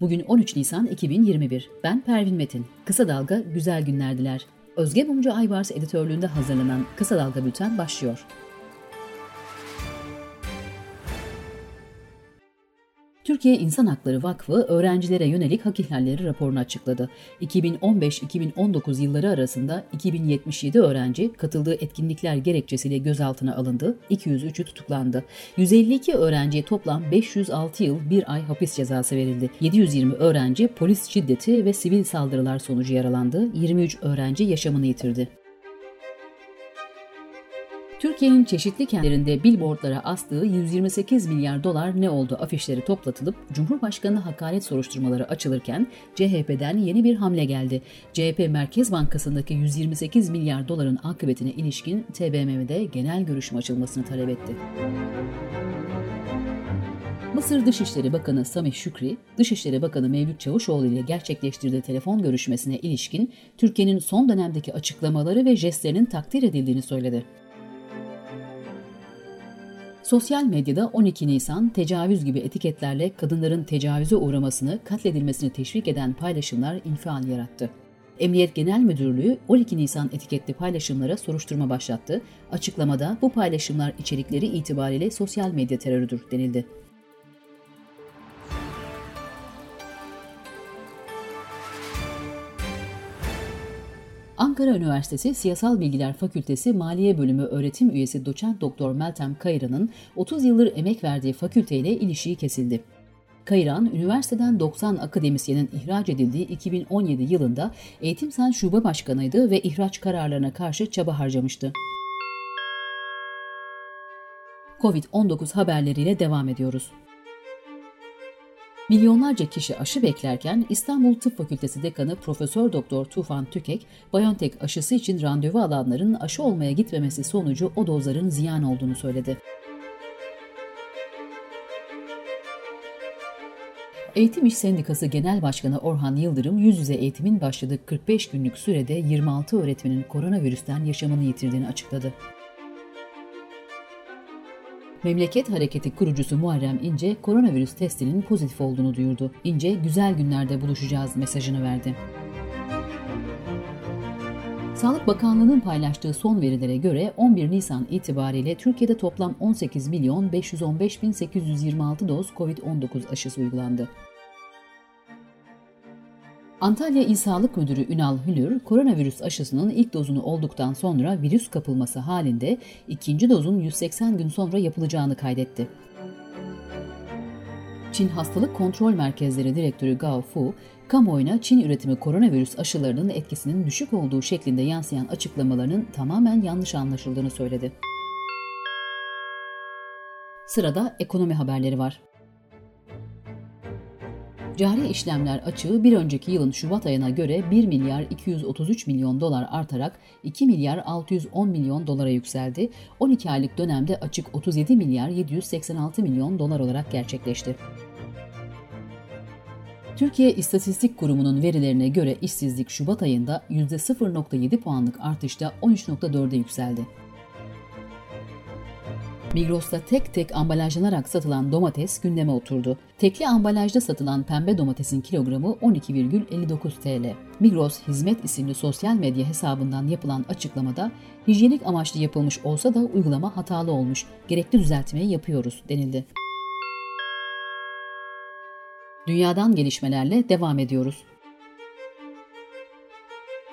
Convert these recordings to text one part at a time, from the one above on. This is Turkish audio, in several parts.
Bugün 13 Nisan 2021. Ben Pervin Metin. Kısa Dalga güzel günler diler. Özge Mumcu Aybars editörlüğünde hazırlanan Kısa Dalga Bülten başlıyor. Türkiye İnsan Hakları Vakfı öğrencilere yönelik hak ihlalleri raporunu açıkladı. 2015-2019 yılları arasında 2077 öğrenci katıldığı etkinlikler gerekçesiyle gözaltına alındı, 203'ü tutuklandı. 152 öğrenciye toplam 506 yıl 1 ay hapis cezası verildi. 720 öğrenci polis şiddeti ve sivil saldırılar sonucu yaralandı, 23 öğrenci yaşamını yitirdi. Türkiye'nin çeşitli kentlerinde billboardlara astığı 128 milyar dolar ne oldu afişleri toplatılıp Cumhurbaşkanı hakaret soruşturmaları açılırken CHP'den yeni bir hamle geldi. CHP Merkez Bankası'ndaki 128 milyar doların akıbetine ilişkin TBMM'de genel görüşme açılmasını talep etti. Mısır Dışişleri Bakanı Samih Şükri, Dışişleri Bakanı Mevlüt Çavuşoğlu ile gerçekleştirdiği telefon görüşmesine ilişkin Türkiye'nin son dönemdeki açıklamaları ve jestlerinin takdir edildiğini söyledi. Sosyal medyada 12 Nisan tecavüz gibi etiketlerle kadınların tecavüze uğramasını, katledilmesini teşvik eden paylaşımlar infial yarattı. Emniyet Genel Müdürlüğü 12 Nisan etiketli paylaşımlara soruşturma başlattı. Açıklamada bu paylaşımlar içerikleri itibariyle sosyal medya terörüdür denildi. Ankara Üniversitesi Siyasal Bilgiler Fakültesi Maliye Bölümü öğretim üyesi doçent doktor Meltem Kayran'ın 30 yıldır emek verdiği fakülteyle ilişiği kesildi. Kayran, üniversiteden 90 akademisyenin ihraç edildiği 2017 yılında Eğitimsel Şube Başkanıydı ve ihraç kararlarına karşı çaba harcamıştı. Covid-19 haberleriyle devam ediyoruz. Milyonlarca kişi aşı beklerken İstanbul Tıp Fakültesi Dekanı Profesör Doktor Tufan Tükek, BioNTech aşısı için randevu alanların aşı olmaya gitmemesi sonucu o dozların ziyan olduğunu söyledi. Eğitim İş Sendikası Genel Başkanı Orhan Yıldırım, yüz yüze eğitimin başladığı 45 günlük sürede 26 öğretmenin koronavirüsten yaşamını yitirdiğini açıkladı. Memleket Hareketi kurucusu Muharrem İnce, koronavirüs testinin pozitif olduğunu duyurdu. İnce, güzel günlerde buluşacağız mesajını verdi. Sağlık Bakanlığı'nın paylaştığı son verilere göre 11 Nisan itibariyle Türkiye'de toplam 18 milyon 515 bin 826 doz COVID-19 aşısı uygulandı. Antalya İl Sağlık Müdürü Ünal Hülür, koronavirüs aşısının ilk dozunu olduktan sonra virüs kapılması halinde ikinci dozun 180 gün sonra yapılacağını kaydetti. Çin Hastalık Kontrol Merkezleri Direktörü Gao Fu, kamuoyuna Çin üretimi koronavirüs aşılarının etkisinin düşük olduğu şeklinde yansıyan açıklamalarının tamamen yanlış anlaşıldığını söyledi. Sırada ekonomi haberleri var. Cari işlemler açığı bir önceki yılın Şubat ayına göre 1 milyar 233 milyon dolar artarak 2 milyar 610 milyon dolara yükseldi. 12 aylık dönemde açık 37 milyar 786 milyon dolar olarak gerçekleşti. Türkiye İstatistik Kurumu'nun verilerine göre işsizlik Şubat ayında %0.7 puanlık artışta 13.4'e yükseldi. Migros'ta tek tek ambalajlanarak satılan domates gündeme oturdu. Tekli ambalajda satılan pembe domatesin kilogramı 12,59 TL. Migros Hizmet isimli sosyal medya hesabından yapılan açıklamada hijyenik amaçlı yapılmış olsa da uygulama hatalı olmuş. Gerekli düzeltmeyi yapıyoruz denildi. Dünyadan gelişmelerle devam ediyoruz.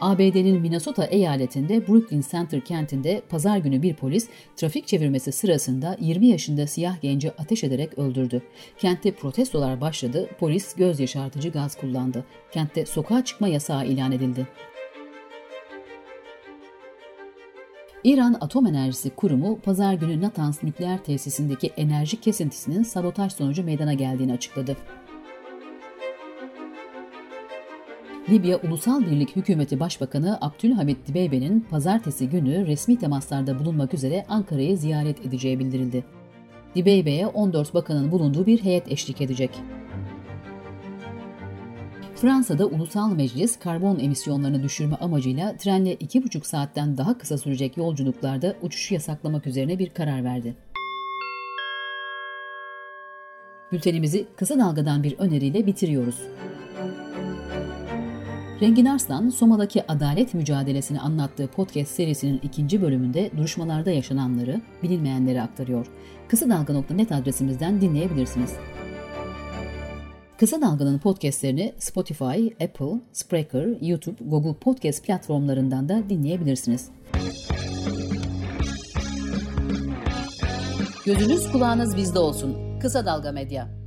ABD'nin Minnesota eyaletinde Brooklyn Center kentinde pazar günü bir polis trafik çevirmesi sırasında 20 yaşında siyah genci ateş ederek öldürdü. Kentte protestolar başladı, polis göz yaşartıcı gaz kullandı. Kentte sokağa çıkma yasağı ilan edildi. İran Atom Enerjisi Kurumu pazar günü Natanz nükleer tesisindeki enerji kesintisinin sabotaj sonucu meydana geldiğini açıkladı. Libya Ulusal Birlik Hükümeti Başbakanı Abdülhamit Dibeybe'nin pazartesi günü resmi temaslarda bulunmak üzere Ankara'yı ziyaret edeceği bildirildi. Dibeybe'ye 14 bakanın bulunduğu bir heyet eşlik edecek. Fransa'da Ulusal Meclis karbon emisyonlarını düşürme amacıyla trenle 2,5 saatten daha kısa sürecek yolculuklarda uçuşu yasaklamak üzerine bir karar verdi. Bültenimizi kısa dalgadan bir öneriyle bitiriyoruz. Rengin Arslan, Soma'daki adalet mücadelesini anlattığı podcast serisinin ikinci bölümünde duruşmalarda yaşananları, bilinmeyenleri aktarıyor. Kısa Dalga.net adresimizden dinleyebilirsiniz. Kısa Dalga'nın podcastlerini Spotify, Apple, Spreaker, YouTube, Google Podcast platformlarından da dinleyebilirsiniz. Gözünüz kulağınız bizde olsun. Kısa Dalga Medya.